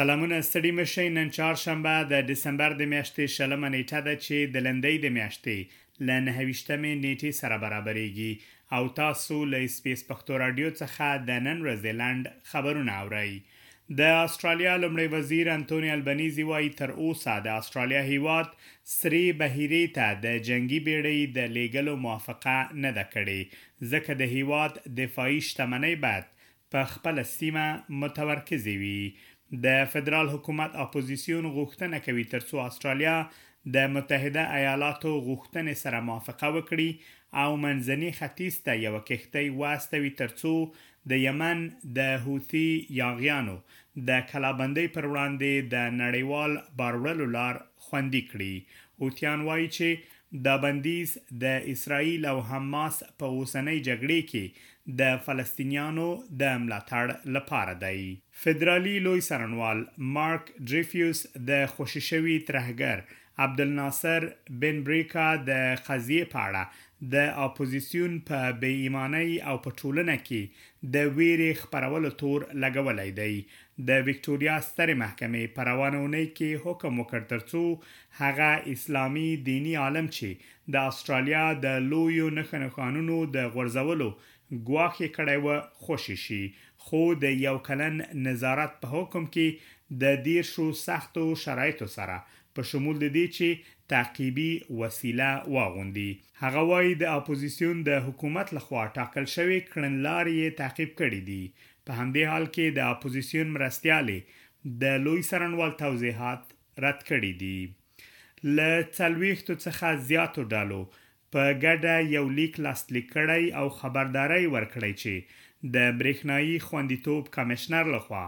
سلامونه ستړي مشي نن چهارشنبه د دسمبر د میاشتې شلمه نیټه ده چې د لندۍ د میاشتې ل 29مې نیټې سره برابرېږي او تاسو له اسپیس پښتو رادیو څخه د نن ورځې لند خبرونه اورئ د اسټرالیا لومړی وزیر انتوني البنیزي وايي، تر اوسه د اسټرالیا هېواد سرې بحیرې ته د جنګي بېړۍ د لېږلو موافقه نه ده کړې، ځکه د هېواد دفاعي شتمنۍ باید په خپله سیمه متورکزې وي. د فدرال حکومت اپوزیسیون غوښتنه کوي ترڅو اسټرالیا د متحده ایالاتو غوښتنې سره موافقه وکړي او منځني ختیځ ته یوه کښتۍ واستوي ترڅو د یمن د حوثي یاغیانو د کلابندۍ پر وړاندې د نړیوال باروړلو لار خوندي کړي. حوثیان وايي چې دا بندیز د اسراییل او حماس په اوسنۍ جګړې کې د فلسطینیانو د ملاتړ لپاره دی. فدرالي لوی څارنوال مارک ډریفیوس د خوشې شوي ترهګر عبدالناصر بن بریکا د قضیې په اړه د اپوزیسیون په بې ایمانۍ او په ټولنه کې د ویرې خپرولو تور لګولی دی. د ویکټوریا سترې محکمې په روانه اونۍ کې حکم وکړ ترڅو هغه اسلامي دیني عالم چې د اسټرالیا د لویو نښه نښانونو د غورځولو ګواښ یې کړی و، خوشې شي، خو د یو کلن نظارت په حکم کې د دېرشو سختو شرایطو سره په شمول د دې چې تعقیبي وسیله واغوندي. هغه وايي د اپوزیسیون د حکومت له خوا ټاکل شوې کړنلارې یې تعقیب کړې دي. په همدې حال کې د اپوزیسیون مرستیال یې د لوی څارنوال توضیحات رد کړي دي. له څلوېښتو څخه زیاتو ډلو په ګډه یو لیک لاسلیک کړی او خبرداری ورکړی چې د برېښنايي خوندیتوب کمېشنر له خوا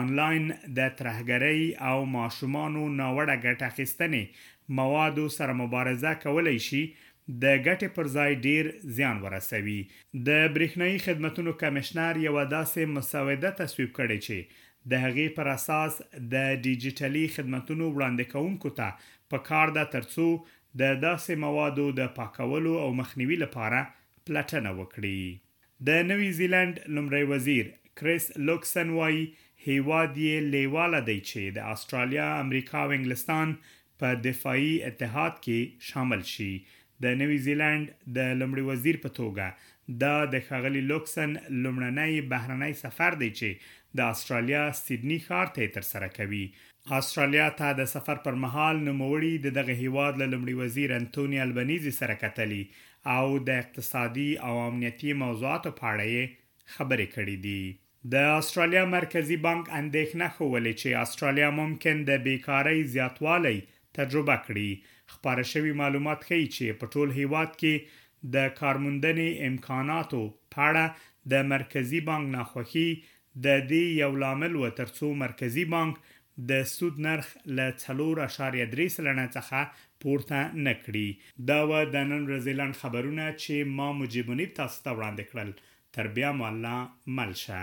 انلاین د ترهګرۍ او ماشومانو ناوړه ګټه اخیستنې موادو سره مبارزه کولی شي د ګټې پر ځای ډېر زیان ورسوي. د برېښنايي خدمتونو کمېشنر یوه داسې مسوده تصویب کړې چې د هغې پر اساس د ډیجیټلي خدمتونو وړاندې کوونکو ته په کار ده ترڅو د داسې موادو د پاکولو او مخنیوي لپاره پلټنه وکړي. د نوي زیلنډ لومړی وزیر کریس لوکسن وايي، هیواد یې لیواله دی چې د اسټرالیا، امریکا او انګلستان په دفاعي اتحاد کې شامل شي. د نوي زیلنډ د لومړي وزیر په توګه دا د ښاغلي لوکسن لومړنی بهرنی سفر دی چې د اسټرالیا سیدني ښار ته یې ترسره کوي. اسټرالیا ته د سفر پر مهال نوموړي د دغه هیواد له لومړي وزیر انتوني البنیزي سره کتلي او د اقتصادي او امنیتي موضوعاتو په اړه یې خبرې کړې دي. د اسټرالیا مرکزي بانک اندېښنه ښوولې چې اسټرالیا ممکن د بې کارۍ زیاتوالی تجربه کړي. خپاره شوي معلومات ښيي چې په ټول هیواد کې د کارموندنې امکاناتو په اړه د مرکزي بانک ناخوښي د دې یو لامل و تر څو مرکزي بانک د سود نرخ له څلور اعشاریه درې سلنه څخه پورته نه کړي. دا وه د نن ورځې لنډ خبرونه چې ما مجیب منیب تاسو ته وړاندې کړل. تر بیا مو الله مل شه.